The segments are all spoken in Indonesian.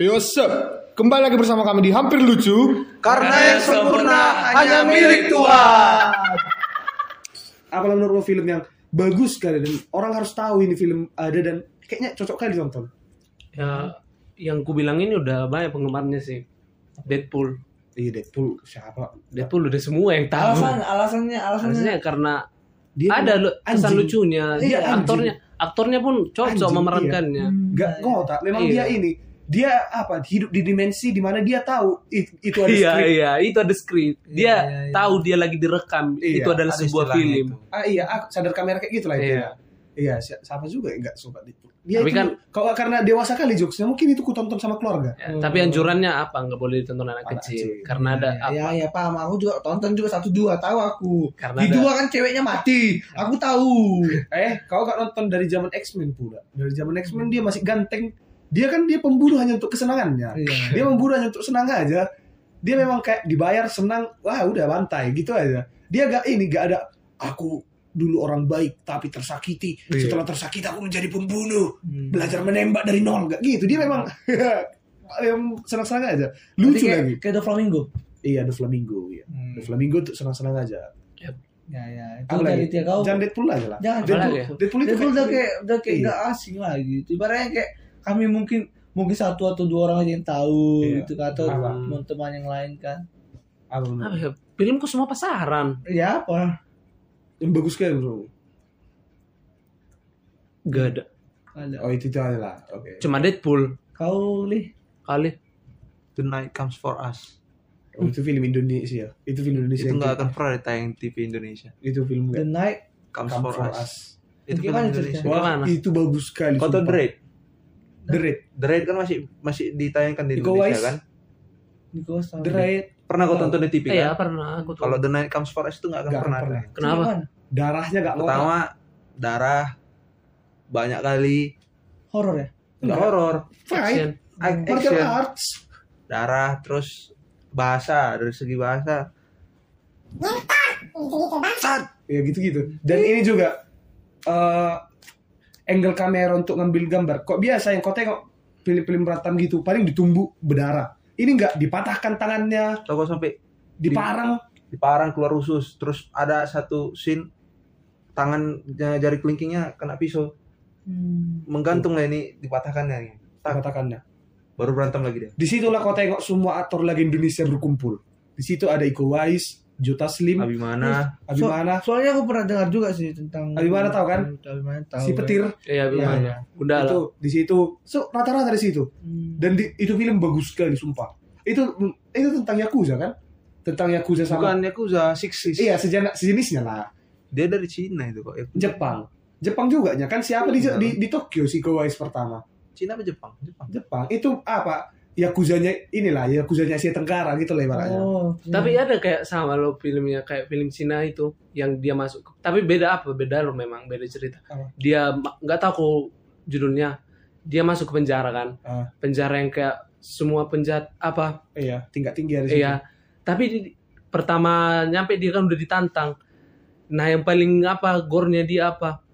Yo sup, kembali lagi bersama kami di Hampir Lucu. Karena yang sempurna hanya milik Tuhan. Apalah menurut lo film yang bagus kali dan orang harus tahu ini film ada dan kayaknya cocok kali ditonton. Ya, yang ku bilang ini udah banyak penggemarnya sih. Deadpool. Iya Deadpool siapa? Deadpool udah semua yang tahu. Alasan, alasannya, alasannya. Harusnya karena Dia ada lu- kesan lucunya. Dia Iya, aktornya, aktornya pun cocok Anjing, memerankannya. Gak ngotak. Memang Iya. dia ini dia apa hidup di dimensi di mana dia tahu it- itu ada Iya, skrip. iya, itu ada skrip. Dia Iya, iya, iya. tahu dia lagi direkam. Iya, itu adalah ada sebuah film. itu. Ah iya, ah, sadar kamera kayak gitu lah itu. Iya. ya. Iya, si- siapa juga yang nggak suka itu. Dia Tapi itu, kan- kalau karena dewasa kali jokesnya mungkin itu ku tonton sama keluarga. Ya, Tapi anjurannya apa? Nggak boleh ditonton anak Anak kecil. kecil. Karena ada apa? Ya, ya paham. Aku juga tonton juga satu dua tahu aku. Karena Di ada- dua kan ceweknya mati. Aku tahu. Eh, kau gak nonton dari zaman X-Men pula. Dari zaman X-Men dia masih ganteng. Dia kan dia pembunuh hanya untuk kesenangannya. Iya. Dia membunuh hanya untuk senang aja. Dia memang kayak dibayar senang, wah udah bantai gitu aja. Dia gak ini gak ada aku dulu orang baik tapi tersakiti. Iya. Setelah tersakiti aku menjadi pembunuh. Hmm. Belajar menembak dari nol gak gitu. Dia memang yang senang-senang aja. Lucu kayak, lagi. Kayak The Flamingo. Iya, The Flamingo. Iya. Hmm. The Flamingo tuh senang-senang aja. Ya, ya. Itu Apa dari kau. Jangan Deadpool aja lah. Jangan Deadpool. lagi? Deadpool itu Deadpool udah kayak- kayak udah kayak Iya. nggak asing lagi. Itu ibaratnya kayak kami mungkin mungkin satu atau dua orang aja yang tahu Iya. gitu kan atau teman-teman yang lain kan. apa ya? Filmku semua pasaran. Ya apa? yang bagus kayak bro. Gak ada. Ada. Oh itu aja lah. Oke. Cuma Deadpool Kau lih kali. The Night Comes For Us. Oh, itu film Indonesia. Itu film Indonesia. Itu nggak akan pernah ditayang TV Indonesia. Itu film The? Night Comes Come For, for Us. Us. Itu film Indonesia. Wah, itu bagus sekali. Kau tahu sumpah. The Raid? The Raid. Kan masih masih ditayangkan di Indonesia kan? Tahu. The Raid. Pernah kau tonton di TV Eh, ya kan? pernah aku tuh. Kalau The Night Comes For Us itu nggak akan akan pernah. pernah. ada. Kenapa? Gimana? Darahnya gak Pertama darah banyak kali Horor ya? nggak Nggak. horor, Fight. Action. Ac- Martial action, arts. darah terus bahasa dari segi bahasa. Sat. Ya gitu-gitu. Dan ini juga eh angle kamera untuk ngambil gambar. Kok biasa yang kau tengok film-film berantem gitu paling ditumbuk berdarah. Ini enggak dipatahkan tangannya, Tahu kau sampai diparang. diparang keluar usus, terus ada satu scene tangan jari kelingkingnya kena pisau, Hmm. menggantung lah ini dipatahkannya Katakannya. baru berantem lagi dia. Di situlah kau tengok semua aktor lagi Indonesia berkumpul. Di situ ada Iko Uwais, Jota Slim, Abimana, Abimana, Soalnya aku pernah dengar juga sih tentang Abimana tahu kan? Abimana tahu. si Petir. Iya, gimana? Udah lah. itu di situ. So rata-rata di situ. Hmm. Dan di- itu film bagus sekali sumpah. Itu itu tentang Yakuza kan? Tentang Yakuza sama bukan Yakuza, Six Six. Iya, sejenak sejenisnya lah. Dia dari Cina itu kok. Yakuza. Jepang. Jepang juga nya kan siapa di, di, di Tokyo si Iko Uwais pertama? Cina apa Jepang? Jepang. Jepang. Itu apa? Yakuzanya inilah, Yakuzanya Asia Tenggara gitu lah ibaratnya. Oh, Tapi ada kayak sama lo filmnya kayak film Cina itu yang dia masuk. ke- Tapi beda apa? Beda lo memang beda cerita. Apa? Dia nggak tahu kok judulnya. Dia masuk ke penjara kan. Ah. Penjara yang kayak semua penjahat apa? Iya, tingkat tinggi ada situ. Iya. Tapi di- pertama nyampe dia kan udah ditantang. Nah yang paling apa gornya dia apa?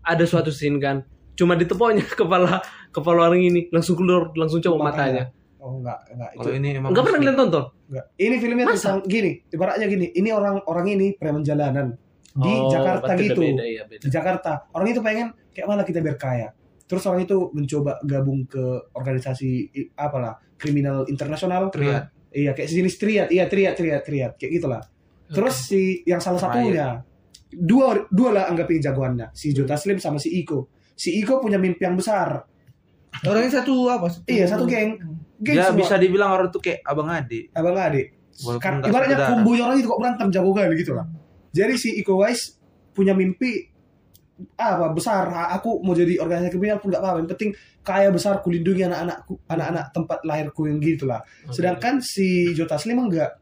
Ada suatu scene kan. Cuma ditepoknya kepala kepala orang ini langsung keluar langsung coba matanya. Oh enggak, enggak itu. Kalau ini emang Enggak pernah kalian tonton? Enggak. Ini filmnya Masa? tentang gini, ibaratnya gini. Ini orang orang ini preman jalanan di Oh, Jakarta gitu. Beda, iya, beda. Di Jakarta. Orang itu pengen kayak mana kita biar kaya. Terus orang itu mencoba gabung ke organisasi apalah kriminal internasional. Triad. Iya, kayak sejenis triad. Iya, triad, triad, triad. Kayak gitulah. Terus si yang salah satunya dua dua lah anggapin jagoannya, si Jota Slim sama si Iko. Si Iko punya mimpi yang besar. Orangnya satu apa? Satu, Iya, satu geng. Geng Dia semua. bisa dibilang orang tuh kayak abang adik. abang adik. Walaupun Kan, nggak ibaratnya kombo orang itu kok berantem jago kali gitu lah. Jadi si Iko Uwais punya mimpi apa besar Ha- aku mau jadi organisasi kriminal pun nggak apa-apa yang penting kaya besar kulindungi anak-anakku anak-anak tempat lahirku yang gitu lah Oke. sedangkan si Jota Slim enggak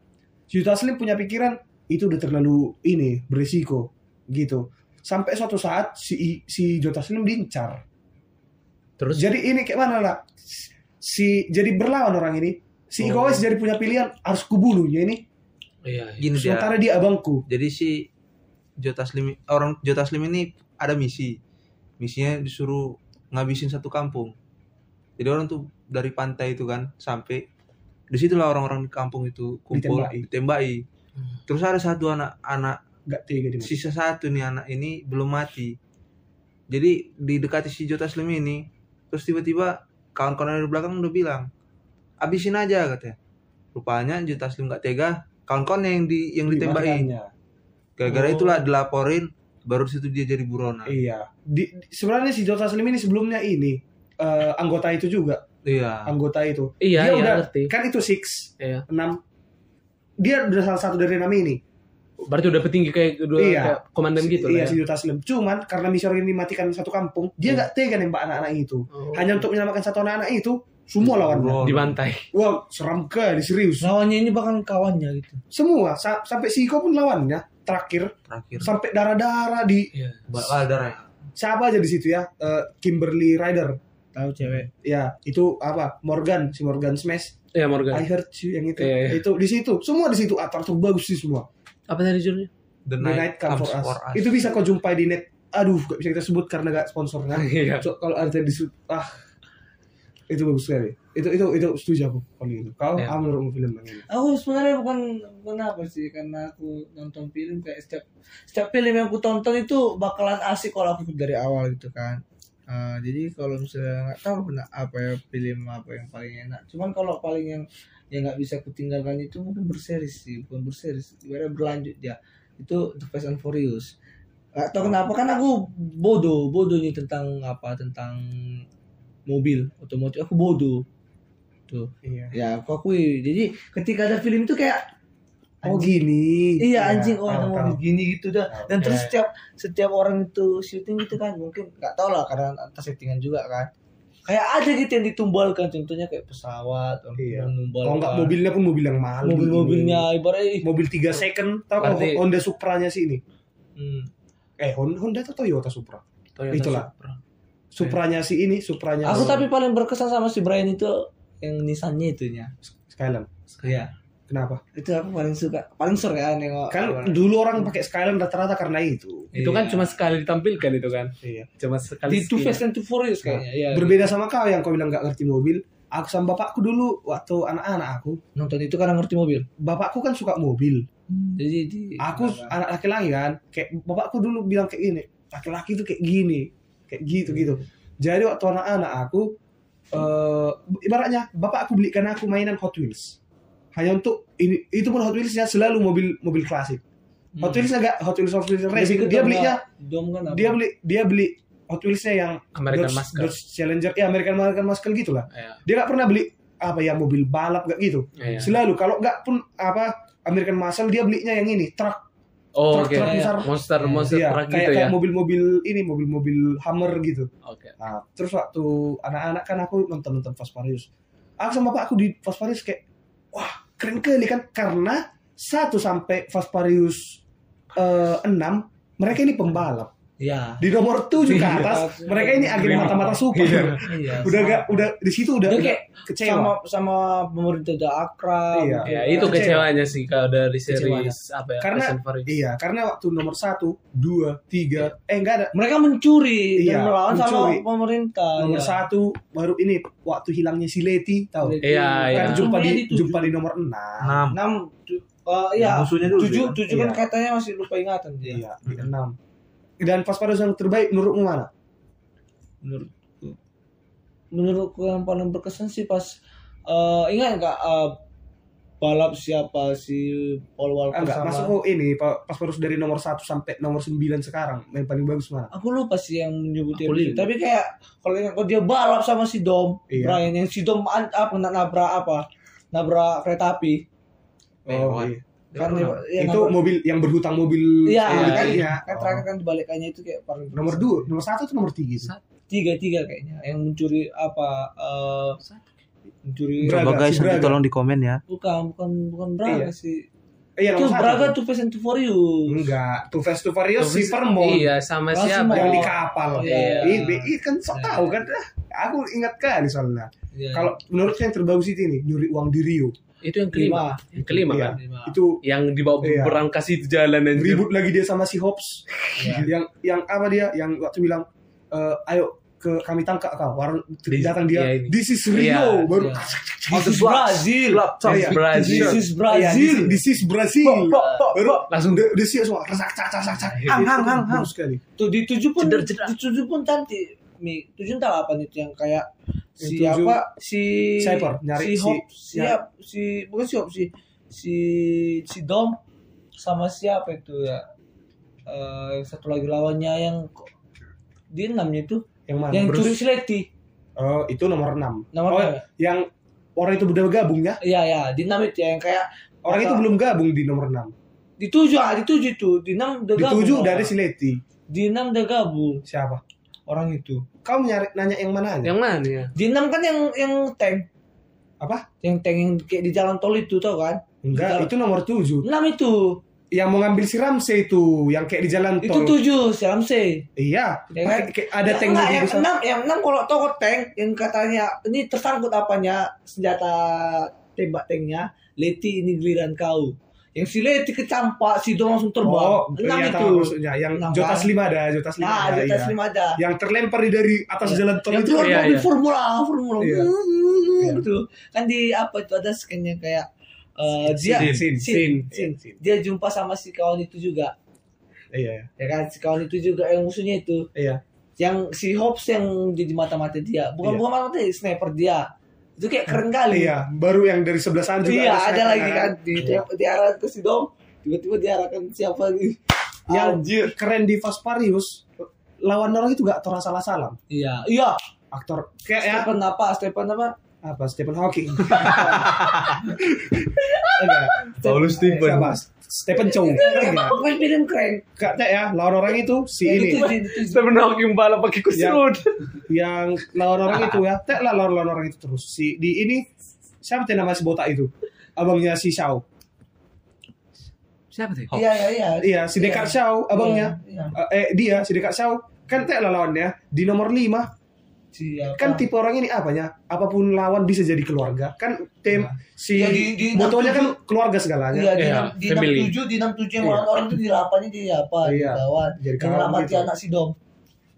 Jota Slim punya pikiran itu udah terlalu ini berisiko gitu sampai suatu saat si si Jota Slim diincar Terus jadi ini kayak mana lah si jadi berlawan orang ini si Iko Oh. Uwais jadi punya pilihan harus kubunuhnya ini iya, iya. Gini sementara dia abangku Jadi si Jota Slim orang Jota Slim ini ada misi. Misinya disuruh ngabisin satu kampung. Jadi orang tuh dari pantai itu kan sampai di situlah orang-orang di kampung itu kumpul Ditembaki. ditembaki. Terus ada satu anak-anak Gak tega dia. sisa satu nih anak ini belum mati. Jadi didekati si Jota Slim ini, terus tiba-tiba kawan-kawan dari belakang udah bilang, abisin aja katanya. Rupanya Jota Slim gak tega, kawan-kawan yang di yang ditembaki. Dimakannya. Gara-gara Oh. itulah dilaporin, baru situ dia jadi buronan. Iya. Di, di- sebenarnya si Jota Slim ini sebelumnya ini eh, anggota itu juga, Iya. anggota itu. Iya, dia iya, udah ngerti. kan itu six Iya. enam. Dia udah salah satu dari enam ini. Berarti udah petinggi kayak kedua Iya. kayak komandan Si- gitu iya lah. si Ya. Jota Slim. Cuman karena misi orang ini matikan satu kampung, dia nggak tega nembak anak-anak itu. Oh. Hanya untuk menyelamatkan satu anak-anak itu, semua lawannya. Buronan. dibantai. Wah, seram kali serius. Lawannya ini bahkan kawannya gitu. Semua sa- sampai si Iko pun lawannya. Terakhir Terakhir. sampai darah-darah di Iya. Darah. siapa aja di situ ya? Eh, Kimberly Ryder. Tahu cewek. Ya, itu apa? Morgan, si Morgan Smash. Iya Morgan. I heard you yang itu. Iya, iya. Itu di situ. Semua di situ aktor bagus sih semua. Apa tadi judulnya? The The Night Come for Us. us. Itu bisa kau jumpai di net. Aduh, gak bisa kita sebut karena gak sponsornya. Iya. So, kalau ada di ah itu bagus sekali. Itu itu itu setuju aku kalau itu. Kau Ya. apa menurutmu film ini? Aku sebenarnya bukan kenapa sih karena aku nonton film kayak setiap setiap film yang aku tonton itu bakalan asik kalau aku dari awal gitu kan. Ah, jadi kalau misalnya nggak tahu kena apa ya film apa yang paling enak. Cuman kalau paling yang yang nggak bisa kutinggalkan itu mungkin berseris sih, bukan berseris, ibaratnya berlanjut ya. Itu The Fast and Furious. Gak tahu kenapa kan aku bodoh, bodoh nih tentang apa tentang mobil otomotif aku bodoh. Tuh. Iya. Ya, aku akui. Jadi ketika ada film itu kayak Oh gini. iya anjing oh tahu, ada tahu. mobil gini gitu dah. Tahu. Dan terus Ya. setiap setiap orang itu syuting gitu kan mungkin nggak tahu lah karena atas settingan juga kan. Kayak ada gitu yang ditumbalkan contohnya kayak pesawat, Iya. Kalau nggak mobilnya pun mobil yang mahal. mobil-mobilnya ibaratnya. Mobil 3 second, tahu Berarti- Honda Supra-nya sih ini. hmm. Eh Honda, Honda atau Toyota Supra? Toyota Itulah. Supra. Supranya si ini, Supranya Aku tapi paling berkesan sama si Brian itu yang Nissan-nya itunya. Skyline. Iya. Kenapa? Itu aku paling suka. Paling seru ya nengok. Kan dulu orang pakai Skyline rata-rata karena itu. Itu kan Iya. cuma sekali ditampilkan itu kan. Iya. Cuma sekali. di Two. Fast and Two Furious kayaknya. Iya. Berbeda sama kau yang kau bilang nggak ngerti mobil. Aku sama bapakku dulu waktu anak-anak aku, Nonton itu karena ngerti mobil. bapakku kan suka mobil. Jadi di Aku anak laki-laki kan, kayak bapakku dulu bilang kayak gini, laki-laki itu kayak gini, kayak gitu gitu. Jadi waktu anak-anak aku, eh ibaratnya bapakku belikan aku mainan Hot Wheels. Hanya untuk ini itu pun Hot Wheelsnya selalu mobil mobil klasik. Hot Wheels agak Hot Wheels Hot Wheels Racing. Dia belinya dom kan apa? dia beli dia beli Hot Wheelsnya yang American Dodge, Muscle. Dodge Challenger, ya American American Muscle gitu lah. Iya. Dia nggak pernah beli apa ya mobil balap gak gitu. Iya. Selalu kalau nggak pun apa American Muscle dia belinya yang ini truk Oh, truk oke. truk besar. Monster monster Iya, truck kayak gitu kayak ya. mobil-mobil ini mobil-mobil Hummer gitu. Oke. Nah, terus waktu anak-anak kan aku nonton-nonton Fast Furious. Aku sama bapakku di Fast Furious kayak keren kali kan karena satu sampai Fast Furious eh, 6 mereka ini pembalap. Iya. Di nomor 7 ke Iya. atas mereka ini agen mata-mata super. Iya. udah gak udah di situ udah, udah kayak kecewa. sama sama pemerintah udah akrab. Iya. Ya, itu Kecewa. kecewanya sih kalau dari Kecewanya. series apa ya? Karena-. Iya, karena waktu nomor satu, dua, tiga, eh enggak ada. Mereka mencuri Iya, dan melawan sama mencuri. pemerintah. Nomor Iya. satu baru ini waktu hilangnya si Leti, tahu? Leti. Iya, Kan iya. jumpa di Tujuh, tujuh. jumpa di nomor enam. enam eh, iya musuhnya dulu tujuh dia. tujuh kan Iya. katanya masih lupa ingatan dia Iya, di enam. Dan Fast Furious yang terbaik menurutmu mana? menurutku menurutku yang paling berkesan sih pas eh, ingat nggak eh, balap siapa si Paul Walker Enggak, sama masukku ini pa- Fast Furious dari nomor satu sampai nomor sembilan sekarang yang paling bagus mana? aku lupa sih yang itu. lima. tapi kayak kalau ingat kalau dia balap sama si Dom Iya. Brian yang si Dom apa nak nabrak apa nabrak kereta api Oh, iya. Kan dia- yang Itu mobil yang berhutang mobil iya mobil kan, kayaknya. kan Oh. terakhir kan dibalikannya itu kayak paling Nomor dua, nomor satu atau nomor tiga? sih? tiga tiga kayaknya yang mencuri apa eh mencuri Braga, coba guys si nanti Braga. tolong di komen ya bukan bukan bukan Braga Iya. sih Eh, iya, itu. Braga tuh Fast and Furious Enggak, Too Fast Too Furious Tuh, si Vermont. Iya, sama siapa? yang Oh. di kapal. Iya. BI kan sok tahu kan. Aku ingat kali soalnya. Iya. Kalau menurut saya yang terbagus itu ini nyuri uang di Rio. Itu yang kelima. Yang kelima Iya. kan? Lima. Itu Yang dibawa Iya. berangkas itu jalan anjir. ribut lagi dia sama si Hobbs. Iya. yang yang apa dia yang waktu bilang "Eh, ayo ke kami tangkap kau. Warung datang dia. iya, ini. This is Rio. Iya, baru iya. This is Brazil. Laptop Iya, Brazil. This is Iya, Brazil. this, this is Brazil. Baru Langsung de sih semua resak cak cak cak cak. Hang hang hang hang sekali. Tuh di tujuh pun di tujuh pun cantik. Mi tujuh entah apa itu yang kayak si tujuh, apa si Cyber, nyari si si- Hop siap si bukan si Hop si si si Dom sama siapa itu ya Eh, yang satu lagi lawannya yang dia enamnya itu Yang mana? yang Bruce? curi sileti Oh, itu nomor 6. Nomor oh, enam ya? yang orang itu udah gabung ya? iya ya di enam itu ya, yang kayak Orang itu belum gabung di nomor 6. di tujuh ah di tujuh itu di enam udah Di gabung 7 udah orang. ada si Leti. di enam udah gabung Siapa? Orang itu. Kau nyari nanya yang mana Yang mana ya? di enam kan yang yang tank. Apa? yang tank yang kayak di jalan tol itu tau kan? Enggak, itu nomor 7. enam itu. Yang mau ngambil si Ramsey itu, yang kayak di jalan itu tol. tujuh si Ramsey. Iya, Ya kan? Ada Yang tank enggak, di yang enam yang enam kalau toko tank yang katanya ini tersangkut apanya? Senjata tembak tanknya. Leti ini giliran kau yang si Leti kecampak si Dom langsung terbang Oh, enam iya itu maksudnya. Yang Enam, Jotas kan? 5 ada, Jotas 5 nah ada. atas iya. lima ada Yang terlempar di dari atas jalan tol yang itu. keluar Iya, mobil iya. formula formula Iya. Hmm, gitu kan di apa itu ada skennya kayak eh, dia Sin, Sin, sin, Sin. dia jumpa sama si kawan itu juga Iya, ya kan si kawan itu juga yang musuhnya itu iya. yang si Hobbs yang jadi mata-mata dia bukan Iya. bukan mata-mata sniper dia itu kayak keren kali Iya, baru yang dari sebelah sana juga iya ada lagi kan di Iya. diarahkan ke si Dom tiba-tiba diarahkan siapa lagi Yang Anjir. keren di Fast Furious lawan orang itu gak salah salam. iya iya Aktor kayak ya Stephen apa Stephen apa apa Stephen Hawking. Enggak. Paulus Stephen. Siapa? Stephen Chow. Pokoknya film keren Teh, ya, lawan orang itu si Yang ini. itu di- di- di- Stephen Hawking bala pakai kursi Ya. roda. yang lawan orang itu ya teh lah lawan lawan orang itu terus si di ini siapa teh nama si botak itu abangnya si Shao Siapa tuh? iya iya iya iya si Dekat Shao abangnya Iya, Eh, eh dia si Dekat Shao kan teh lah lawannya di nomor 5 siapa kan tipe orang ini apanya apa pun lawan bisa jadi keluarga kan tim si Ya, di- di motonya kan 67. keluarga segalanya Iya di Iya, enam- di family. tujuh di enam tujuh yang Iya. orang orang itu di delapannya jadi apa Iya. kawan Jadi ngelamati gitu. anak si Dom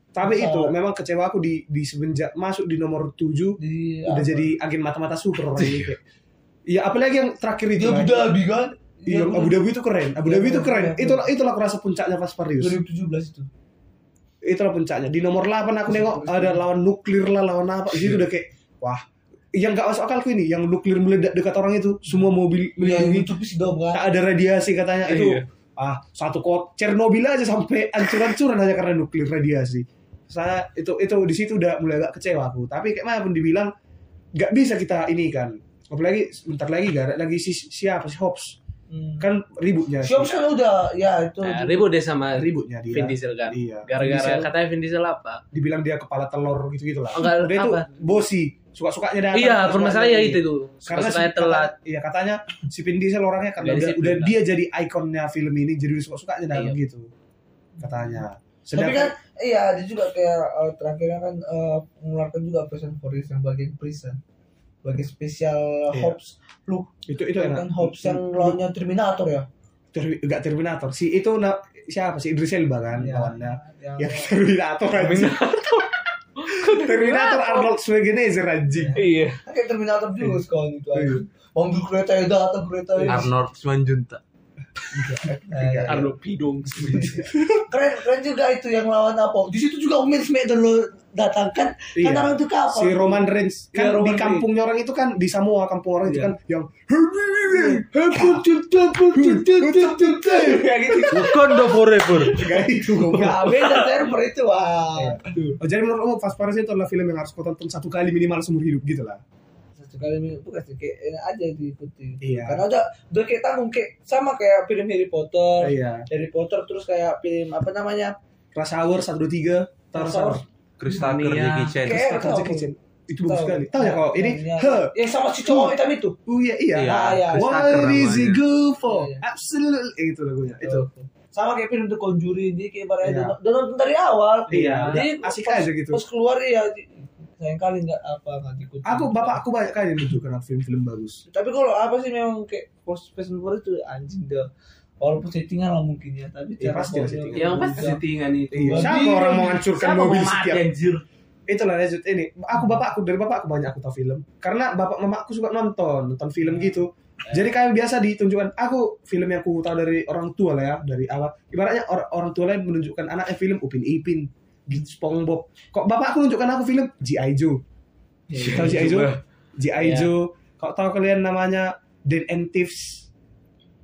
tapi Masa- itu memang kecewa aku di di semenjak masuk di nomor 7 di udah apa? jadi agen mata-mata super orang ini kayak Iya, apalagi yang terakhir itu. kan. Abu Dhabi kan Iya, Abu Dhabi itu keren. Abu Iya, Dhabi itu iya, keren. iya. Itulah itulah aku rasa puncaknya pas Parius. 2017 itu Itulah puncaknya. Di nomor 8 aku nengok ada lawan nuklir lah, lawan apa. Di situ udah kayak wah, yang gak masuk akalku ini, yang nuklir meledak dekat orang itu, semua mobil yang melindungi, itu si Dom kan tak ada radiasi katanya itu. Iya. Ah, satu kot Chernobyl aja sampai hancur-hancuran hanya karena nuklir radiasi. Saya itu itu di situ udah mulai agak kecewa aku. Tapi kayak mana pun dibilang nggak bisa kita ini kan. Apalagi sebentar lagi gak ada lagi si siapa si Hobbs Hmm. kan ributnya Siapa kan udah ya itu Nah, ribut deh sama ributnya dia Vin Diesel kan. Iya. Gara-gara katanya Vin Diesel apa? dibilang dia kepala telur gitu gitu lah Enggak, dia itu bosi suka sukanya datang Iya, suka-sukanya permasalahannya ini. itu tuh. karena si, Suka-sukanya telat. kata- iya katanya si Vin Diesel orangnya karena udah, disiplin udah dia jadi ikonnya film ini jadi suka sukanya datang Iya. gitu katanya tapi sedangkan kan iya dia juga kayak eh, terakhirnya kan eh, mengeluarkan juga Prison Force yang bagian prison bagian spesial Iya. Hobbs lu itu itu kan Hobbs yang lawannya Terminator ya? Ter- Terminator. Si itu na, siapa sih? Idris Elba kan Iya. lawannya yang yang Terminator anjing. Terminator. Arnold Schwarzenegger anjing. Iya. kan kayak Terminator juga sekarang itu Iya. aja mobil kereta yang datang kereta yang Arnold Simanjunta. Eh, Arno Pidong. keren keren juga itu yang lawan apa. Di situ juga Will Smith dan lo datang kan kan Iya. orang itu kapal si Roman Reigns Iya, kan Roman di kampungnya orang itu kan di Samoa kampung orang itu Iya. kan yang gitu Wakanda forever. Gak itu goblok. nggak beda server itu wah Oh, jadi menurut kamu Fast Paris itu adalah film yang harus kau tonton satu kali minimal seumur hidup gitu lah. satu kali minggu bukan sih kayak enak aja diikuti Iya. karena udah udah kayak tanggung kayak sama kayak film Harry Potter Iya. Harry Potter terus kayak film apa namanya Rush Hour satu dua tiga. Rush Hour. Mania. Jackie Chan. Tahu. Jackie Chan. Itu bagus sekali. Tahu ya kau ini? Yang- Huh. yang sama si cowok hitam itu Oh iya iya. Iya, Ah, iya. What is it good for? Iya, iya. Absolutely itu lagunya. Itu. sama kayak film The Conjuring dia kayak ibaratnya Iya. udah- nonton dari awal Iya. jadi Asik pas- aja gitu. pas keluar ya sayang kali nggak apa nggak diikuti Aku bapak aku banyak kali menunjukkan film-film bagus. tapi kalau apa sih memang kayak post Fast and Furious itu anjing dah walaupun settingan lah mungkin ya tapi Iya, cara pasti settingan. Yang pasti settingan itu. Iya. Siapa orang mau hancurkan Siapa mobil setiap anjir? itulah lanjut ini aku bapakku dari bapakku banyak aku tahu film karena bapak mamaku suka nonton nonton film gitu jadi kami biasa ditunjukkan aku film yang aku tahu dari orang tua lah ya dari awal ibaratnya or- orang tua lain menunjukkan anaknya film Upin Ipin gitu SpongeBob kok bapakku menunjukkan aku film G.I. Joe tahu G.I. Joe G.I. Joe kok tahu kalian namanya Dan and Thieves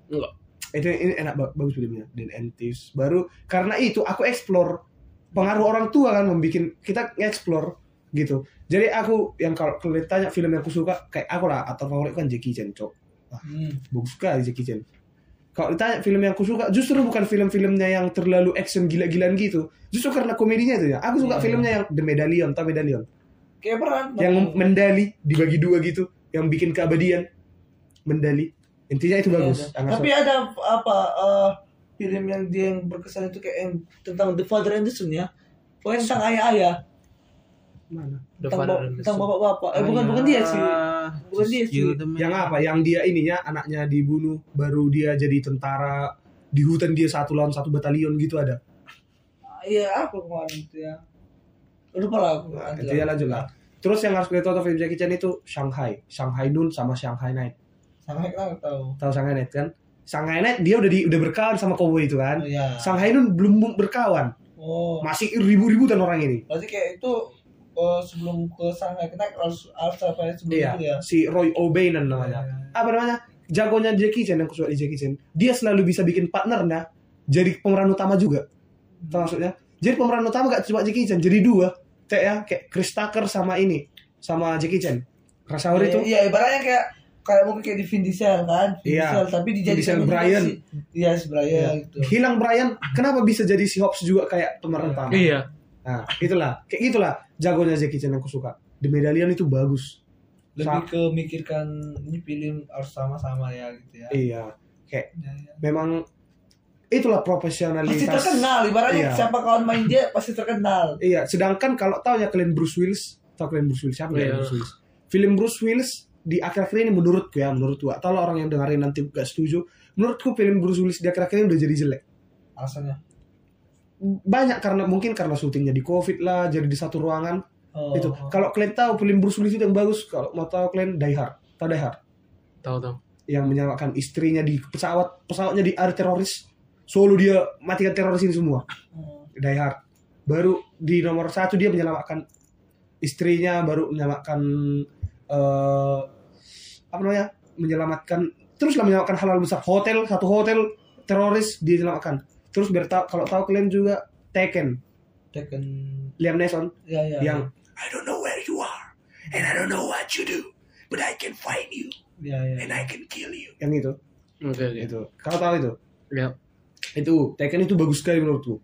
Enggak. Itu ini enak ba- bagus filmnya Dan Thieves. Baru karena itu aku explore pengaruh orang tua kan membuat kita explore gitu. Jadi aku yang kalau kalian tanya film yang aku suka kayak aku lah atau favorit kan Jackie Chan cok. Hmm. bagus sekali Jackie Chan. Kalau ditanya film yang aku suka justru bukan film-filmnya yang terlalu action gila-gilaan gitu. Justru karena komedinya itu ya. Aku suka Iya. filmnya yang The Medallion tau Medallion? Kayak peran. yang mendali dibagi dua gitu. Yang bikin keabadian mendali intinya itu bagus Iya, ada. Sangat Tapi ada apa eh, film yang dia yang berkesan itu kayak yang tentang The Father and the Son ya. Pokoknya tentang ayah-ayah, mana The tentang, Father ba- tentang Son. bapak-bapak. Eh bukan bukan dia sih. Bukan dia sih. yang apa yang dia ininya anaknya dibunuh baru dia jadi tentara di hutan dia satu lawan satu batalion gitu ada Iya, apa kemarin itu ya? Lupa lah aku. nah, itu ya lanjut lah terus yang harus kita tonton film Jackie Chan itu Shanghai Shanghai Noon sama Shanghai Night Kita nggak tahu. tahu Shanghai Night kan? Shanghai Night dia udah di, udah berkawan sama cowboy itu kan? Oh, iya. Shanghai Noon belum berkawan. Oh, masih ribu-ributan orang ini. Berarti kayak itu eh, sebelum ke Shanghai kita harus harus apa ya sebelum iya itu ya? si Roy O'Bannon namanya. Apa namanya? Jagonya Jackie Chan yang kusuka di Jackie Chan. Dia selalu bisa bikin partnernya jadi pemeran utama juga. Tahu maksudnya jadi pemeran utama gak cuma Jackie Chan jadi dua. Kayak ya kayak Chris Tucker sama ini sama Jackie Chan. Iya, itu Iya, ibaratnya kayak kayak mungkin kayak di Vin Diesel kan, Vin Iya. Diesel tapi dijadikan Diesel, Brian. si- Iya, Brian Iya. gitu. hilang Brian kenapa bisa jadi si Hobbs juga kayak pemeran utama Iya. nah itulah kayak gitulah jagonya Jackie Chan yang aku suka The Medallion itu bagus Lebih ke mikirkan ini film harus sama-sama ya gitu ya. iya kayak Iya, iya. memang itulah Pasti profesionalitas terkenal, ibaratnya Iya. siapa kawan main dia pasti terkenal. Iya, sedangkan kalau tahu ya kalian Bruce Willis, tahu kalian Bruce Willis siapa ya Iya. Bruce Willis? Film Bruce Willis di akhir-akhir ini menurutku ya, menurutku atau orang yang dengerin nanti gak setuju, menurutku film Bruce Willis di akhir-akhir ini udah jadi jelek. Alasannya. Banyak karena mungkin karena syutingnya di Covid lah, jadi di satu ruangan Oh, itu. oh. Kalau kalian tahu film Bruce Willis itu yang bagus, kalau mau tahu kalian Die Hard, tahu Die Hard Tahu tahu. yang menyelamatkan istrinya di pesawat, pesawatnya di ada teroris, solo dia matikan teroris ini semua. Oh. Die Hard. Baru di nomor satu dia menyelamatkan istrinya, baru menyelamatkan eh apa namanya? Menyelamatkan teruslah menyelamatkan hal-hal besar. Hotel satu hotel teroris dia selamatkan. Terus biar tahu kalau tahu kalian juga Tekken, Tekken Liam Neeson ya ya. yang I don't know where you are and I don't know what you do, but I can find you ya ya. and I can kill you. Yang itu, Oke oke. itu. Kalau tahu itu, Ya. itu Tekken itu bagus sekali menurutku.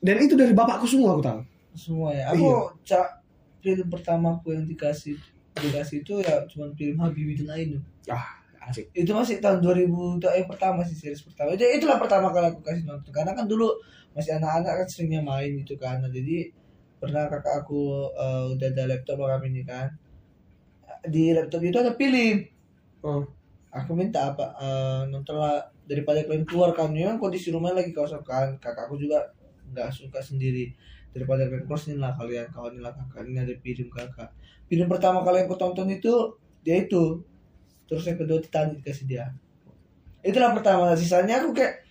Dan itu dari bapakku semua aku tahu. Semua ya. Aku Iya. cak film pertamaku yang dikasih dikasih itu ya cuma film Habibie dan Ainun. Ah, asik. itu masih tahun 2000 itu yang pertama sih series pertama. Itu itulah pertama kali aku kasih nonton. Karena kan dulu masih anak-anak kan seringnya main gitu kan. Nah, jadi pernah kakak aku eh, udah ada laptop kami ini kan. Di laptop itu ada film. Oh. aku minta apa eh, nonton lah. Daripada kalian keluar kan memang kondisi rumah lagi kosong kan. Kakakku juga nggak suka sendiri daripada kalian keluar sini lah kalian kawan lah kakak ini ada film kakak. Film pertama kali yang aku tonton itu dia itu. Terus yang kedua Titanic dikasih dia. Itulah pertama sisanya aku kayak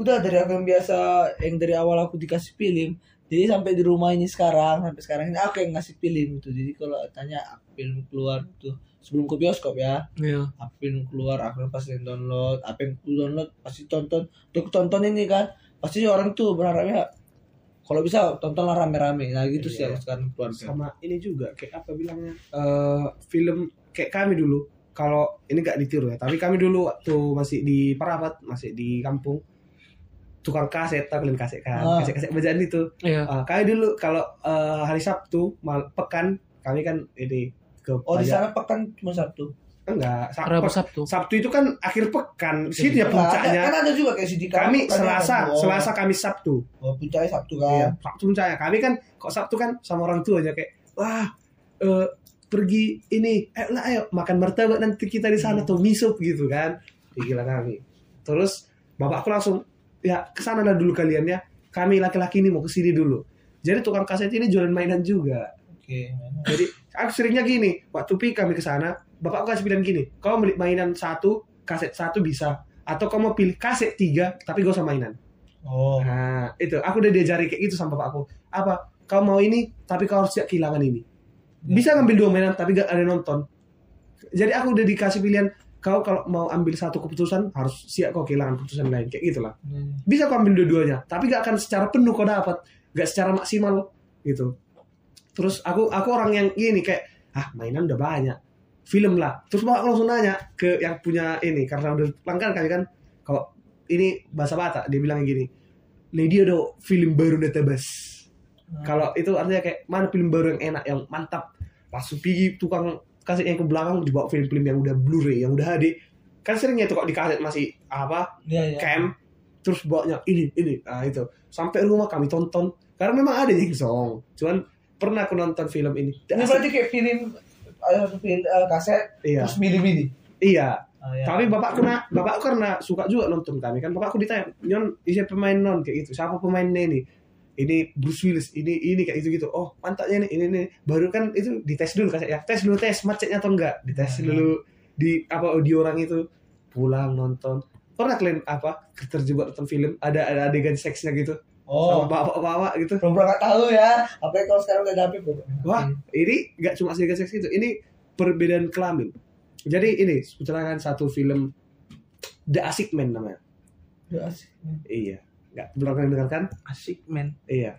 udah dari aku yang biasa yang dari awal aku dikasih film jadi sampai di rumah ini sekarang sampai sekarang ini aku yang ngasih film itu. Jadi kalau tanya film keluar tuh sebelum ke bioskop ya? Iya. apa yang keluar aku pasti download apa yang ku download pasti tonton. Untuk tonton ini kan pasti orang tuh berharapnya kalau bisa tontonlah rame-rame. Nah gitu sih Iya. aku sekarang keluarga. Sama ini juga kayak apa bilangnya? Eh film kayak kami dulu. Kalau ini gak ditiru ya tapi kami dulu waktu masih di Parapat masih di kampung tukang kaset tau kalian kaset kan? Ah. kaset kaset bacaan itu. Iya. Ah, kami dulu kalau eh, hari Sabtu mal pekan kami kan ini ke oh di sana pekan cuma Sabtu enggak Sab- Rabu Sabtu. Sabtu itu kan akhir pekan situ ya Nah, ada- puncaknya kan ada juga kayak si Dika kami pekannya Selasa oh, Selasa Kamis Sabtu oh, puncaknya Sabtu Iya, kan Sabtu puncaknya. Kami kan kok Sabtu kan sama orang tua aja kayak wah eh, pergi ini, eh lah ayo makan martabak nanti kita di sana tuh misup gitu kan. Gila kami. Terus bapakku langsung ya ke sana lah dulu kalian ya. Kami laki-laki ini mau ke sini dulu. Jadi tukang kaset ini jualan mainan juga. Oke. Jadi aku seringnya gini, waktu pi kami ke bapak kasih pilihan gini, kau beli mainan satu, kaset satu bisa, atau kau mau pilih kaset tiga, tapi gak usah mainan. Oh. Nah, itu aku udah diajari kayak gitu sama bapakku. Apa? Kau mau ini, tapi kau harus siap kehilangan ini. Bisa ngambil dua mainan, tapi gak ada nonton. Jadi aku udah dikasih pilihan, kau kalau mau ambil satu keputusan harus siap kau kehilangan keputusan lain, kayak gitulah. Bisa kau ambil dua-duanya, tapi gak akan secara penuh kau dapat, gak secara maksimal gitu. Terus aku aku orang yang gini kayak, ah mainan udah banyak, film lah. Terus bapak langsung nanya ke yang punya ini karena udah pelanggan kali kan, kalau ini bahasa Batak dia bilang gini, Lady ada film baru netabas. Kalau itu artinya kayak mana film baru yang enak, yang mantap. Langsung pergi tukang kaset yang ke belakang dibawa film-film yang udah Blu-ray, yang udah HD. Kan seringnya itu kok di kaset masih apa Iya, iya. cam terus bawanya ini ini nah itu sampai rumah kami tonton karena memang ada yang song cuman pernah aku nonton film ini Ini berarti kayak film ada satu film eh, kaset iya. terus midi-midi. iya. Ah, ya. tapi bapakku na bapakku karena suka juga nonton kami kan. Bapakku ditanya nyon siapa pemain non? Kayak gitu. Siapa pemainnya ini ini Bruce Willis ini ini kayak gitu gitu oh mantapnya nih ini ini. Baru kan itu dites dulu kaset ya. Tes dulu tes macetnya atau enggak? Dites dulu di apa audio orang itu. Pulang nonton. Pernah kalian apa terjebak nonton film? Ada ada adegan seksnya gitu Oh. sama bapak-bapak gitu Belum pernah tahu ya. Apalagi kalau sekarang udah dapet bro. Wah, ini nggak cuma adegan seks itu, ini perbedaan kelamin. Jadi ini sebetulnya satu film The Asik Man namanya. Udah asik. Iya, nggak belum pernah dengar kan? Asik men. Iya,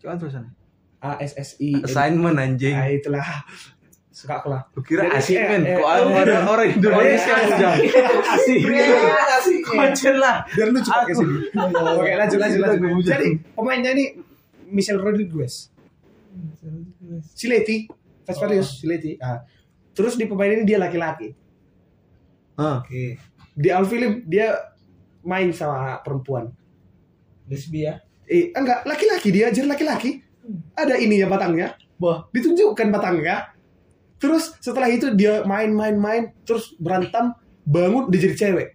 Coba terusan. A S S I. Assignment anjing. Ah, itulah. Suka aku lah. Lu kira Jadi, asik eh, men. eh, Kok eh, orang orang Indonesia udah. Asik. Iya, asik. Kocen lah. Biar lucu pakai sini. Oke, lanjut lanjut lanjut. Jadi pemainnya ini Michelle Rodriguez, si Leti, Fast Oh. Furious, si Leti. Ah. Terus di pemain ini dia laki-laki. Hah. Oke. Di awal film dia main sama perempuan. Lesbi ya. Eh, enggak, laki-laki dia ajar laki-laki. Ada ininya batangnya. Wah. Ditunjukkan batangnya. Terus setelah itu dia main-main-main, terus berantem, bangun dia jadi cewek.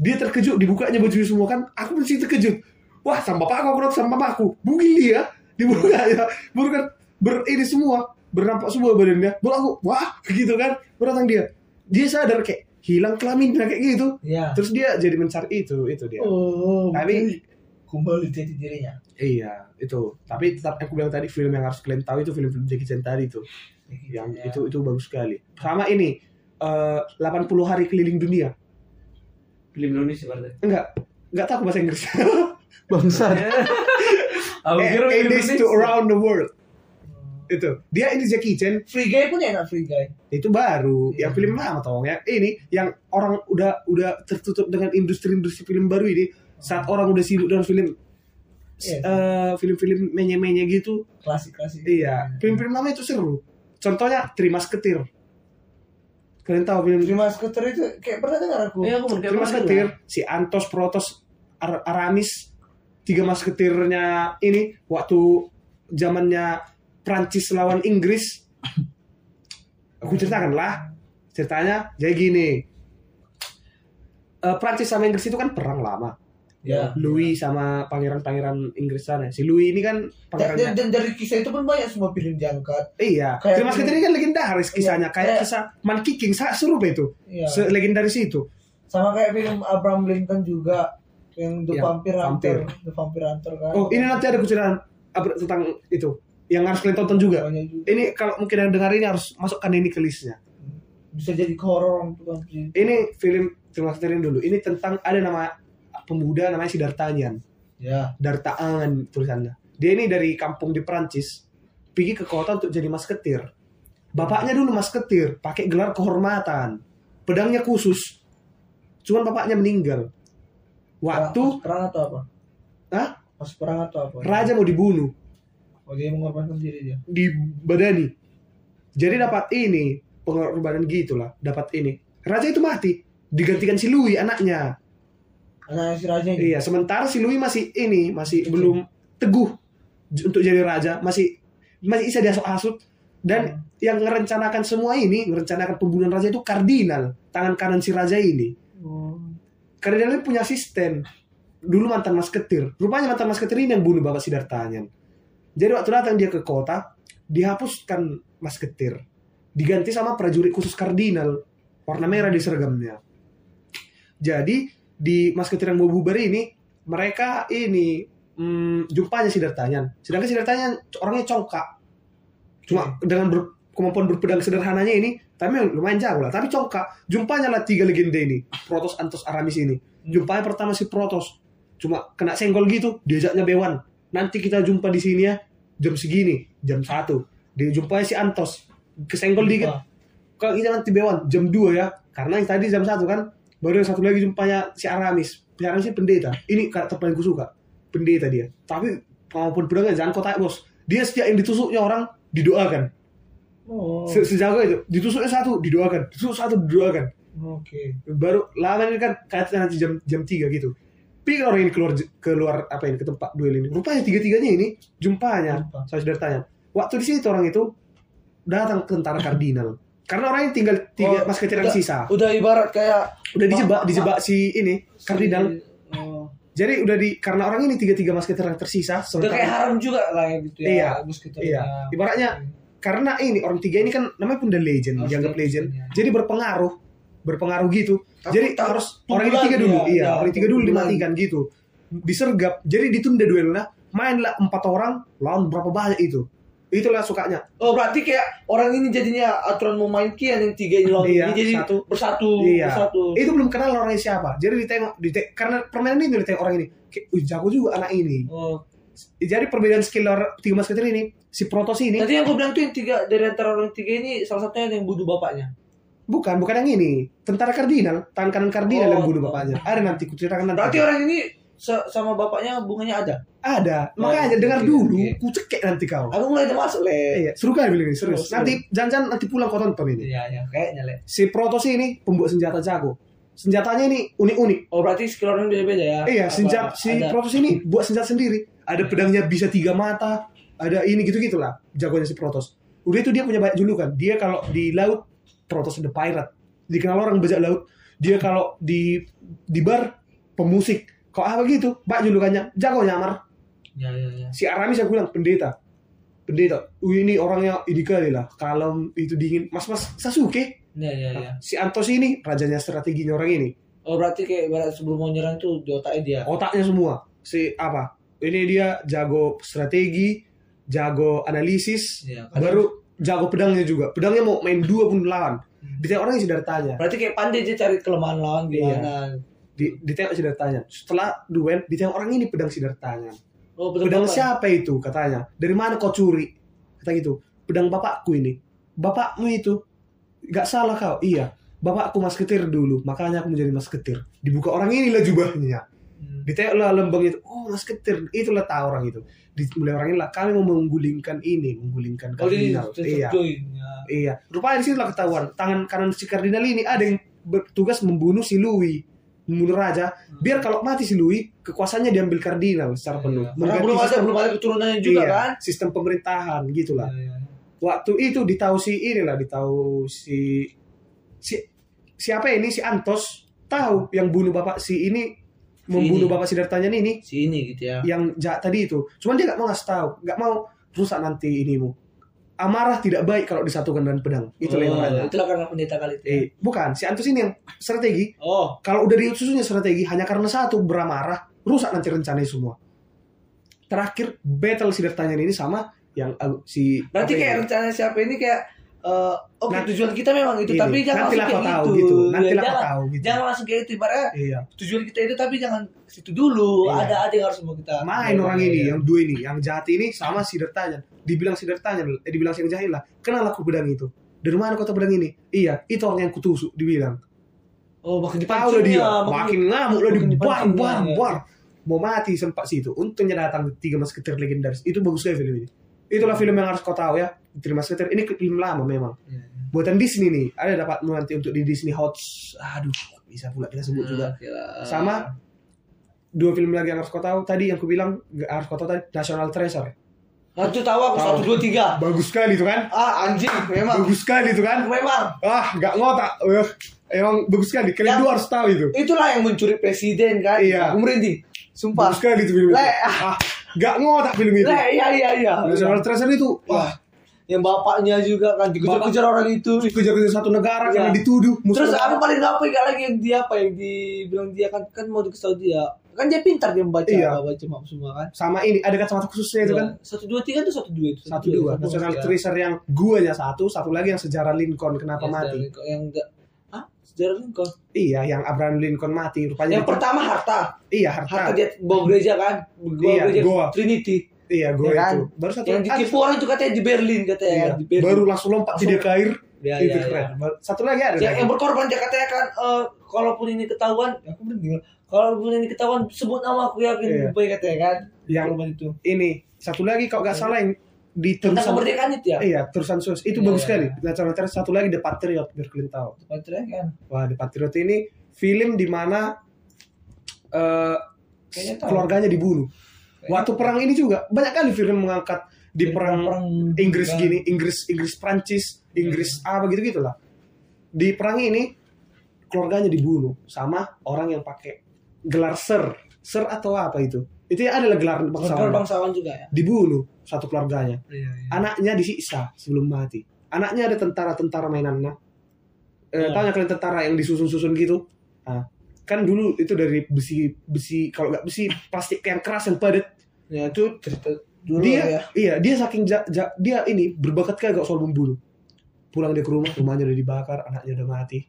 Dia terkejut, dibukanya baju semua kan. Aku masih terkejut. Wah, sama bapak aku, aku sama mamaku. Bugil dia, dibuka ya. Baru kan ber ini semua, bernampak semua badannya. Baru aku, wah, gitu kan. Beratang dia. Dia sadar kayak hilang kelaminnya kayak gitu. Iya. Terus dia jadi mencari itu, itu dia. Oh. Tapi- kembali jadi dirinya. Iya, itu. Tapi tetap aku bilang tadi film yang harus kalian tahu itu film-film Jackie Chan tadi itu. Yang Ya. itu itu bagus sekali. Sama ini eh 80 hari keliling dunia. Film Indonesia berarti. Enggak, enggak tahu bahasa Inggris. Bangsat. Aku Eh, kira It is to Indonesia. around the world. Itu. Dia ini Jackie Chan Free Guy pun enak Free Guy. itu baru. Iya. Yang film lama toh ya. Ini yang orang udah udah tertutup dengan industri-industri film baru ini. Saat orang udah sibuk dengan film Iya. eh, film-film menye-menye gitu, Klasik-klasik. Iya, film-film lama itu seru. Contohnya Trimas Ketir. Kalian tahu film Terima skuter itu kayak pernah dengar aku. Iya, aku Trimas Ketir? lah. Si Antos, Protos, Ar- Aramis, tiga masketirnya ini waktu zamannya Prancis lawan Inggris. Aku ceritakan lah. Ceritanya jadi gini. Eh, Prancis sama Inggris itu kan perang lama. Ya. Louis sama pangeran-pangeran Inggris sana. Si Louis ini kan Dan, pangerannya. dan, dan dari kisah itu pun banyak semua film diangkat. Iya, Kayak- Terima kasih ini kan legendaris kisahnya, Iya, kayak kayak- kisah Monkey King, sangat seru itu, Iya. Se legendaris itu. Sama kayak film Abraham Lincoln juga yang The Vampire vampir. Hunter, The Vampire Hunter kan. Oh, ini nanti ada keceritaan apa- tentang itu, yang harus kalian tonton juga. Banyak juga. Ini kalau mungkin yang dengar ini harus masukkan ini ke listnya. Bisa jadi horor kan. Ini film terima kasih dulu. Ini tentang ada nama pemuda namanya si D'Artagnan, Ya. D'Artagnan tulisannya. Dia ini dari kampung di Perancis, pergi ke kota untuk jadi masketir. Bapaknya dulu masketir, pakai gelar kehormatan, pedangnya khusus. Cuman bapaknya meninggal. Waktu Pas perang atau apa? Hah? Pas perang atau apa? raja mau dibunuh, Oh dia mengorbankan diri dia. dibadani. Jadi dapat ini pengorbanan gitulah, dapat ini. Raja itu mati, digantikan si Louis anaknya. Si raja ini. Iya, sementara si Louis masih ini masih belum teguh untuk jadi raja, masih masih bisa diasuk-asuk dan yang merencanakan semua ini, merencanakan pembunuhan raja itu kardinal, tangan kanan si raja ini. Oh. Kardinal ini punya asisten dulu mantan masketir. Rupanya mantan masketir ini yang bunuh Bapak Sidartanyan. Jadi waktu datang dia ke kota, dihapuskan masketir. Diganti sama prajurit khusus kardinal. Warna merah di seragamnya. Jadi di masketir yang mau bubar ini, mereka ini hmm, jumpanya Sidartanyan. Sedangkan Sidartanyan orangnya congkak. Cuma dengan ber- kemampuan berpedang sederhananya ini, tapi memang lumayan jago lah. Tapi congkak. Jumpanya lah tiga legenda ini. Protos, Antos, Aramis ini. Jumpanya pertama si Protos. Cuma kena senggol gitu, diajaknya Bewan. Nanti kita jumpa di sini ya, jam segini, jam satu. Dia jumpanya si Antos. Kesenggol dikit. Kalau kita nanti Bewan, jam 2 ya. Karena yang tadi jam satu kan, baru yang satu lagi jumpanya si Aramis. Si Aramis ini pendeta. Ini karakter paling gue suka. Pendeta dia. Tapi kemampuan pedangnya jangan kotak bos. Dia setiap yang ditusuknya orang, didoakan. Oh, Se- Sejago itu, ditusuknya satu, didoakan. Ditusuk satu, didoakan. oke. Baru lama ini kan kayaknya nanti jam jam 3 gitu. Pikir orang ini keluar keluar apa ini ke tempat duel ini. Rupanya tiga-tiganya ini jumpanya. Jumpa. Saya sudah tanya. Waktu di situ orang itu datang tentara kardinal. Karena orang ini tinggal tiga Oh, masketir yang udah- sisa. Udah ibarat kayak Udah dijebak, Ma- dijebak si ini kardinal. Oh. Jadi udah di karena orang ini tiga-tiga masketir yang tersisa. Udah kayak haram juga lah ya gitu ya. Iya, iya. ya. Ibaratnya karena ini orang tiga ini kan namanya pun the legend, Harus dianggap di- legend. iya. Jadi berpengaruh, berpengaruh gitu. Takut- Jadi takut harus orang ini tiga dulu, ya, iya, iya, orang ini tiga dulu dimatikan gitu. Disergap, jadi ditunda duelnya, mainlah empat orang lawan berapa banyak itu. Itulah sukanya. Oh berarti kayak orang ini jadinya aturan mau main kian yang tiga ini lawan Iya, ini jadi satu. bersatu Iya. bersatu. Itu belum kenal orangnya siapa. Jadi ditengok, dite- karena permainan ini ditengok orang ini. Kayak, "Wih, jago juga anak ini. Oh. Jadi perbedaan skill orang tiga masketir ini, si Protos ini, Tadi yang gue bilang tuh yang tiga dari antara orang tiga ini salah satunya yang bunuh bapaknya. bukan, bukan yang ini. Tentara kardinal, tangan kanan kardinal Oh, yang bunuh oh. bapaknya. Ada nanti, kuceritakan nanti. Berarti orang ini sama bapaknya hubungannya ada. Ada. Oh, Makanya oke, dengar oke, dulu, oke. ku cekek nanti kau. Aku mulai udah masuk le. Iya, seru kali bilang ini, serius. Nanti jangan-jangan nanti pulang kau tonton ini. Iya iya kayaknya le. Si Protos ini pembuat senjata jago. Senjatanya ini unik-unik. Oh berarti skill orang beda-beda ya? Iya, senjata si ada. Protos ini buat senjata sendiri. Ada pedangnya bisa tiga mata, ada ini gitu-gitulah jagonya si Protos. Udah itu dia punya banyak julukan. Dia kalau di laut Protos the Pirate. Dikenal orang bajak laut. Dia kalau di di bar pemusik. Kok apa gitu? Banyak julukannya. Jago nyamar. Iya iya iya. si Aramis aku bilang pendeta pendeta Wih, ini orangnya ini kali lah kalau itu dingin mas mas Sasuke Iya iya iya. si Antos ini rajanya strateginya orang ini Oh berarti kayak sebelum mau nyerang tuh di otaknya dia. otaknya semua si apa ini dia jago strategi jago analisis kadang- baru jago pedangnya juga pedangnya mau main dua pun lawan Hmm. ditengok orang yang sudah tanya Berarti kayak pandai dia cari kelemahan lawan gimana. Di ditengok sudah tanya setelah duel ditengok orang ini pedang sinar tangan Oh pedang Bapak. siapa itu? Katanya. Dari mana kau curi? Kata gitu. Pedang bapakku ini. Bapakmu itu? Nggak salah kau? Iya. Bapakku masketir dulu. Makanya aku menjadi masketir dibuka orang ini lah jubahnya. Hmm. ditengok lah lembang itu. Oh masketir itulah tahu orang itu. Di mulai orang ini lah. Kami mau menggulingkan ini. Menggulingkan Oh kardinal tetap iya. ya. iya. Rupanya di lah ketahuan. Tangan kanan si kardinal ini ada yang bertugas membunuh si Louis membunuh raja biar kalau mati si Louis kekuasaannya diambil kardinal secara penuh Iya. Karena belum ada belum ada keturunannya juga iya, kan. sistem pemerintahan gitulah Iya, iya. waktu itu ditahu si inilah ditahu si si siapa ini si Antos tahu yang bunuh bapak si ini membunuh ini. bapak Sidartanyan ini Si ini gitu ya. yang jahat tadi itu cuman dia nggak mau ngasih tahu nggak mau rusak nanti inimu amarah tidak baik kalau disatukan dengan pedang itulah yang oh, makanya itulah karena pendeta kali itu. Ya. eh bukan si Antos ini yang strategi Oh, kalau udah disusunnya strategi hanya karena satu beramarah rusak nanti rencananya semua terakhir battle Sidartanyan ini sama yang uh, si berarti kayak ini? rencana siapa ini kayak eh, oke Nanti- tujuan kita memang itu Ini, tapi jangan langsung kayak tahu gitu. gitu Ya, nantilah kau jangan, tahu gitu jangan langsung kayak itu ibaratnya iya tujuan kita itu tapi jangan situ dulu. Iya. Ada ada yang harus mau kita. main Iya, orang iya, ini iya. yang dua ini yang jahat ini sama si Dertanyan dibilang si Dertanyan eh dibilang si yang jahil lah kenal aku pedang itu dari mana kota pedang ini iya itu orang yang kutusuk dibilang Oh, makin tahu dia dipancingnya, makin ngamuk lah makin di bar ya. mau mati sempat situ untungnya datang tiga masketir legendaris itu bagus sekali film ini itulah film yang harus kau tahu ya tiga masketir ini film lama memang Iya, iya. buatan Disney nih ada dapat nanti untuk di Disney Hot aduh bisa pula kita sebut juga sama dua film lagi yang harus kau tahu tadi yang ku bilang harus kau tahu tadi National Treasure Nah, itu tahu aku satu dua tiga. bagus sekali itu kan Ah anjing memang bagus sekali itu kan memang ah nggak ngotak Eh, emang bagus sekali kalian Yang- dua harus tahu itu itulah yang mencuri presiden kan. Iya. Aku merinding. Sumpah. Bagus sekali itu film itu. Le, Ah, gak ngotak film itu. Le, iya iya iya. National Treasure itu wah, Yang bapaknya juga kan dikejar-kejar orang itu. kejar-kejar satu negara Iya. karena dituduh Terus aku paling gak apa lagi yang dia apa yang dibilang dia kan kan mau ke Saudi ya. Kan dia pintar dia membaca Iya. baca map semua kan. sama ini ada kacamata khususnya itu kan Satu dua tiga itu satu dua itu. satu dua National ya. Treasure yang guanya satu satu lagi yang sejarah Lincoln kenapa mati Yang enggak ah sejarah Lincoln. iya yang Abraham Lincoln mati rupanya Yang di- pertama harta. iya Harta harta dia bawa gereja kan. Bawa Iya, gereja goa. Trinity. Iya gue Iya kan? itu. Baru satu Yang ditipu orang itu katanya di Berlin katanya iya. di Berlin. baru langsung lompat tidak ke air Ya, itu ya, keren. Ya. Satu lagi ada yang, lagi. yang berkorban dia katanya kan eh, kalaupun ini ketahuan ya aku bener kalaupun ini ketahuan sebut nama aku yakin Iya. baik katanya kan. Yang- itu. ini satu lagi kalau nggak salah yang di tentang terusan kemerdekaan itu ya? Iya terusan sus. Itu Iya, bagus iya, sekali. National Treasure satu lagi The Patriot biar kalian tahu. Patriot kan? Wah The Patriot ini film di mana tahu. keluarganya dibunuh waktu perang ini juga banyak kali film mengangkat di perang Inggris kan. gini, Inggris Inggris Prancis, Inggris apa gitu gitulah. Di perang ini keluarganya dibunuh sama orang yang pakai gelar sir, sir atau apa itu? Itu ya adalah gelar bangsawan. bangsawan juga ya Dibunuh satu keluarganya. iya, iya. Anaknya disiksa sebelum mati. Anaknya ada tentara-tentara mainannya. Eh, tahu nggak kalian tentara yang disusun-susun gitu? Nah, kan dulu itu dari besi besi kalau nggak besi plastik yang keras yang padat ya itu cerita dulu dia ya. iya dia saking ja- ja- dia ini berbakat kagak soal membunuh pulang dia ke rumah rumahnya udah dibakar anaknya udah mati.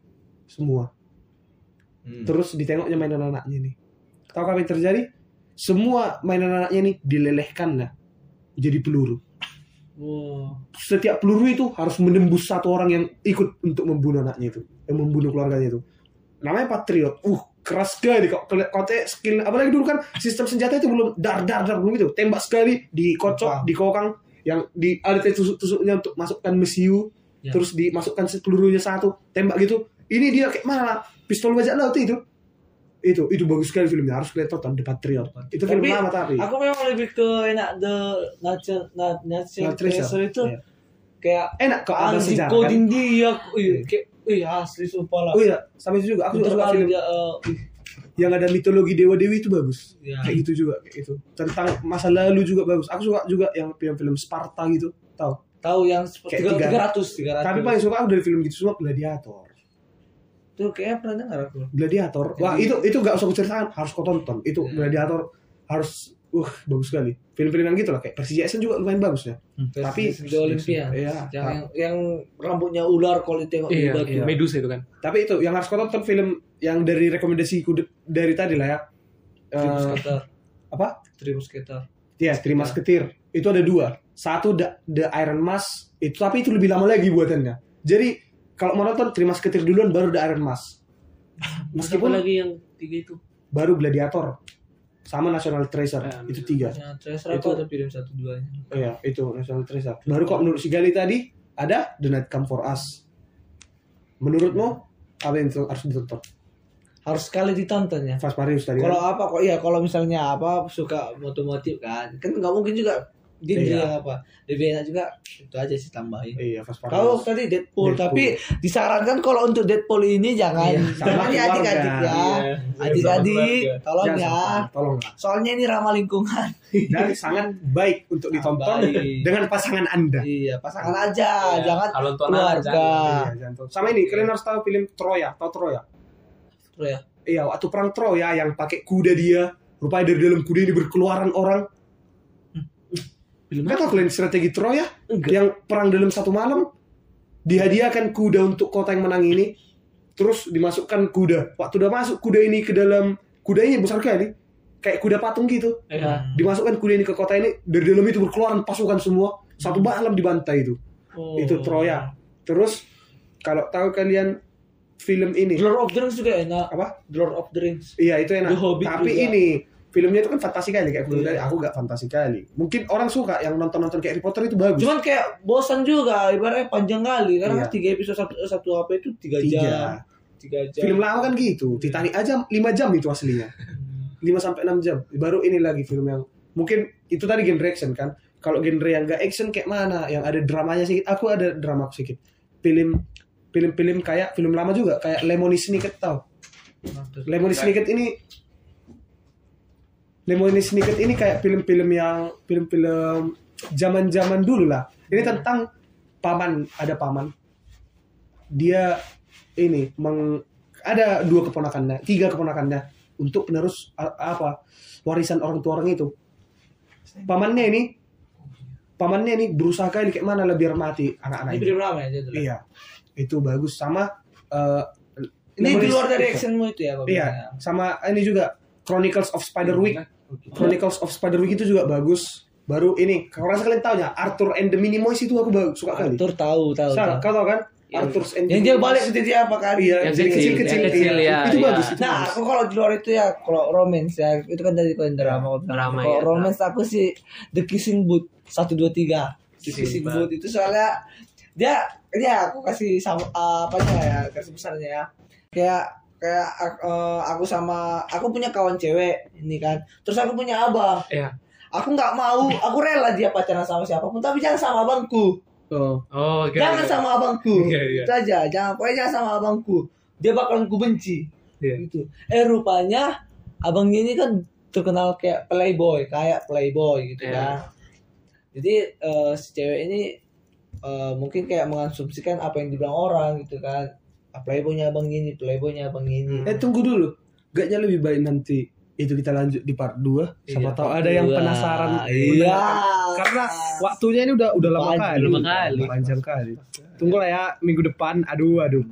Semua. Hmm. terus ditengoknya mainan anaknya nih tahu apa yang terjadi? Semua mainan anaknya nih dilelehkan lah. Jadi peluru. Wow. Setiap peluru itu harus menembus satu orang yang ikut untuk membunuh anaknya itu. Yang membunuh keluarganya itu. Namanya patriot. Uh keras sekali. Kok kau skill apalagi dulu kan sistem senjata itu belum dar dar dar belum gitu. Tembak sekali dikocok dikokang. Yang di ada tusuk tusuknya untuk masukkan mesiu Ya. terus dimasukkan pelurunya satu tembak gitu. Ini dia kayak mana pistol bajak laut itu. Itu itu bagus sekali filmnya. Harus kalian tonton The Patriot. Itu film Tapi, lama tapi. aku memang lebih ke enak the nature na- nature Nature itu Iya. kayak enak kok ada sejarah kan? coding dia iya kayak iya asli sumpah lah. Oh iya sama itu juga. Aku juga suka film dia ih, yang ada mitologi dewa dewi itu bagus. Ya. kayak gitu juga kayak gitu. Tentang masa lalu juga bagus. Aku suka juga yang film-film Sparta gitu. Tahu? Tahu yang tiga ratus tiga ratus. Tapi paling suka aku dari film gitu semua gladiator. Tuh kayaknya pernah dengar aku. Gladiator. Wah itu itu gak usah aku ceritakan harus kau tonton. Itu Ya. gladiator harus uh bagus sekali film-film yang gitu lah kayak Persija Jackson juga lumayan bagus ya Tapi- di Olympia Iya. yang, yang yang rambutnya ular kalau ditengok di Iya, batu iya. Medusa itu kan. tapi itu yang harus kau tonton film yang dari rekomendasiku de- dari tadi lah ya Three Eh, Musketeer apa Three Musketeer Ya, terima Musketeer. Itu ada dua. Satu The, The Iron Mask. Itu tapi itu lebih lama lagi buatannya. Jadi kalau mau nonton terima Musketeer duluan baru The Iron Mask. Meskipun Meskipun lagi yang tiga itu. baru Gladiator sama National Treasure. Ya, itu tiga. Ya, Treasure Itu- ada film satu duanya Iya, itu National Treasure. Baru kok menurut si Gali tadi ada The Night Come For Us. Menurutmu apa yang harus ditonton? harus sekali ditonton ya Fast Furious tadi. kalau kan? apa kok ya kalau misalnya apa suka motif kan kan nggak mungkin juga dia Iya. yang apa lebih enak juga itu aja sih tambahin Iya, Fast Kalau tadi Deadpool, Deadpool. tapi disarankan kalau untuk Deadpool ini jangan Iya, jangan sama ini adik-adik keluarga. ya. Iya, Adik-adik, tolong Jangan ya. tolong lah. Soalnya ini ramah lingkungan. Dan sangat baik untuk ditonton Baik. dengan pasangan Anda. iya, pasangan aja, Iya, jangan kalau untuk anak keluarga. Iya, jangan. Sama ini, kalian harus tahu film Troya, tahu Troya? Terus ya. Iya, waktu perang Troya yang pakai kuda dia, rupanya dari dalam kuda ini berkeluaran orang. Film Nggak tahu kalian strategi Troya Enggak. yang perang dalam satu malam dihadiahkan kuda untuk kota yang menang ini, terus dimasukkan kuda. Waktu udah masuk kuda ini ke dalam kuda ini besar kali, kayak kuda patung gitu. Iya. Dimasukkan kuda ini ke kota ini, dari dalam itu berkeluaran pasukan semua, satu malam dibantai itu. Oh. Itu Troya. Terus kalau tahu kalian film ini Lord of the Rings juga enak. apa? Lord of the Rings. Iya itu enak. The Hobbit Tapi juga. ini filmnya itu kan fantasi kali kayak bilang Iya. tadi. Aku gak fantasi kali. Mungkin orang suka yang nonton-nonton kayak Harry Potter itu bagus. Cuman kayak bosan juga, ibaratnya panjang kali. Karena Iya. tiga episode satu, satu apa itu tiga, Tiga. jam. Tiga jam. Film lama kan gitu. Titanic aja 5 jam itu aslinya. 5 sampai 6 jam. Baru ini lagi film yang mungkin itu tadi genre action kan. Kalau genre yang gak action kayak mana? Yang ada dramanya sedikit. Aku ada drama sedikit. Film film-film kayak film lama juga kayak Lemony Snicket tau. Lemony Snicket ini Lemony Snicket ini kayak film-film yang film-film zaman-zaman dulu lah. Ini tentang paman, ada paman. Dia ini meng ada dua keponakannya, tiga keponakannya untuk penerus apa warisan orang tua orang itu. Pamannya ini pamannya ini berusaha kali kayak mana lah biar mati anak-anak Ini itu. ya judulnya. Iya. Itu bagus sama eh, Ini di luar dari actionmu itu ya? Iya, sama ini juga Chronicles of Spiderwick. Chronicles of Spiderwick itu juga bagus. Baru ini, kalau rasa kalian tahu ya, Arthur and the Minimoys itu aku bagus, suka kali. Arthur tahu, tahu. Sa- tahu. kau tahu kan? Arthur and the Yang dia balik ke titik apa kan? Iya, Yang kecil, kecil-kecil. yang kecil, iya. ya, Itu iya. bagus, itu Nah, bagus. aku kalau di luar itu ya, kalau romance ya, itu kan dari kalau drama. aku bilang. Drama, Kalau ya, romance aku sih The Kissing Booth satu dua tiga. The Kissing Booth itu soalnya dia dia aku kasih sama apa ya kasih besarnya ya. Kayak kayak eh, aku sama aku punya kawan cewek ini kan. Terus aku punya abang. Iya. Aku nggak mau, aku rela dia pacaran sama siapa pun, tapi jangan sama abangku. Oh. Oh, oke. Jangan sama abangku. Iya, iya. Itu aja. Jangan pokoknya jangan sama abangku. Dia bakalan ku benci. Iya. Gitu. Eh rupanya abangnya ini kan terkenal kayak playboy, kayak playboy gitu Iya. kan. Jadi eh, si cewek ini eh, mungkin kayak mengasumsikan apa yang dibilang orang gitu kan. Playboynya abang ini, playboynya abang ini. Eh tunggu dulu. Gaknya lebih baik nanti itu kita lanjut di part 2 Iya, Siapa tahu part ada yang penasaran. Iya. Karena waktunya ini udah udah lama kali. Lama kali. Panjang kali. Tunggu lah ya minggu depan. Aduh, aduh.